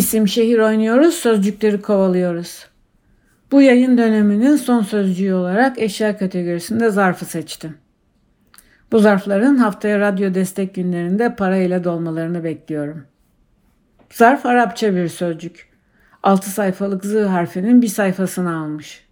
İsim şehir oynuyoruz, sözcükleri kovalıyoruz. Bu yayın döneminin son sözcüğü olarak eşya kategorisinde zarfı seçtim. Bu zarfların haftaya radyo destek günlerinde parayla dolmalarını bekliyorum. Zarf Arapça bir sözcük. 6 sayfalık Z harfinin bir sayfasını almış.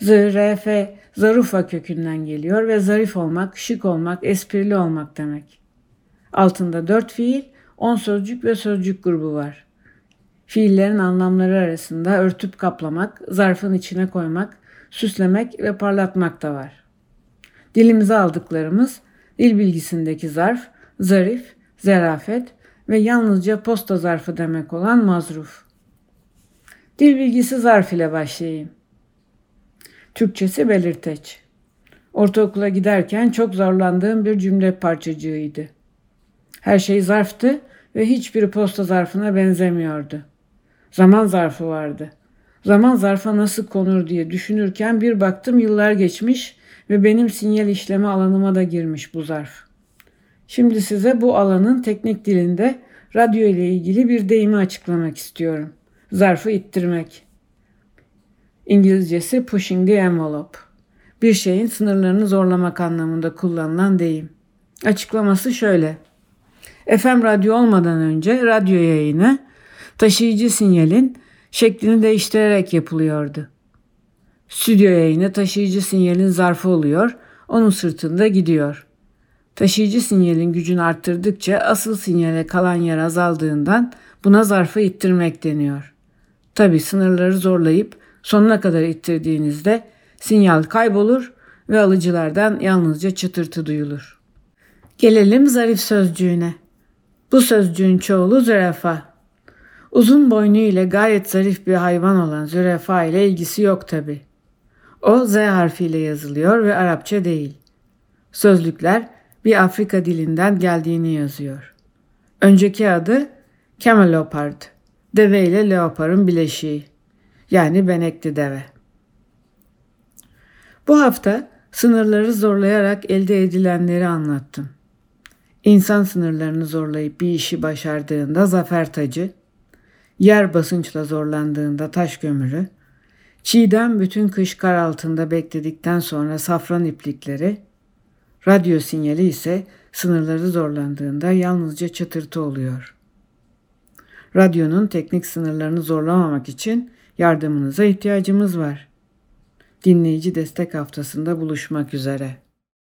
Z, R, F, zarufa kökünden geliyor ve zarif olmak, şık olmak, esprili olmak demek. Altında 4 fiil, 10 sözcük ve sözcük grubu var. Fiillerin anlamları arasında örtüp kaplamak, zarfın içine koymak, süslemek ve parlatmak da var. Dilimize aldıklarımız dil bilgisindeki zarf, zarif, zerafet ve yalnızca posta zarfı demek olan mazruf. Dil bilgisi zarf ile başlayayım. Türkçesi belirteç. Ortaokula giderken çok zorlandığım bir cümle parçacığıydı. Her şey zarftı ve hiçbiri posta zarfına benzemiyordu. Zaman zarfı vardı. Zaman zarfa nasıl konur diye düşünürken bir baktım yıllar geçmiş ve benim sinyal işleme alanıma da girmiş bu zarf. Şimdi size bu alanın teknik dilinde radyo ile ilgili bir deyimi açıklamak istiyorum. Zarfı ittirmek. İngilizcesi pushing the envelope. Bir şeyin sınırlarını zorlamak anlamında kullanılan deyim. Açıklaması şöyle. FM radyo olmadan önce radyo yayını taşıyıcı sinyalin şeklini değiştirerek yapılıyordu. Stüdyo yayını taşıyıcı sinyalin zarfı oluyor, onun sırtında gidiyor. Taşıyıcı sinyalin gücünü arttırdıkça asıl sinyale kalan yer azaldığından buna zarfı ittirmek deniyor. Tabi sınırları zorlayıp sonuna kadar ittirdiğinizde sinyal kaybolur ve alıcılardan yalnızca çıtırtı duyulur. Gelelim zarif sözcüğüne. Bu sözcüğün çoğulu zürafa. Uzun boynu ile gayet zarif bir hayvan olan zürafa ile ilgisi yok tabi. O Z harfiyle yazılıyor ve Arapça değil. Sözlükler bir Afrika dilinden geldiğini yazıyor. Önceki adı camelopard, deve ile leoparın bileşiği. Yani benekli deve. Bu hafta sınırları zorlayarak elde edilenleri anlattım. İnsan sınırlarını zorlayıp bir işi başardığında zafer tacı, yer basınçla zorlandığında taş kömürü, çiğdem bütün kış kar altında bekledikten sonra safran iplikleri, radyo sinyali ise sınırları zorlandığında yalnızca çıtırtı oluyor. Radyonun teknik sınırlarını zorlamamak için yardımınıza ihtiyacımız var. Dinleyici destek haftasında buluşmak üzere.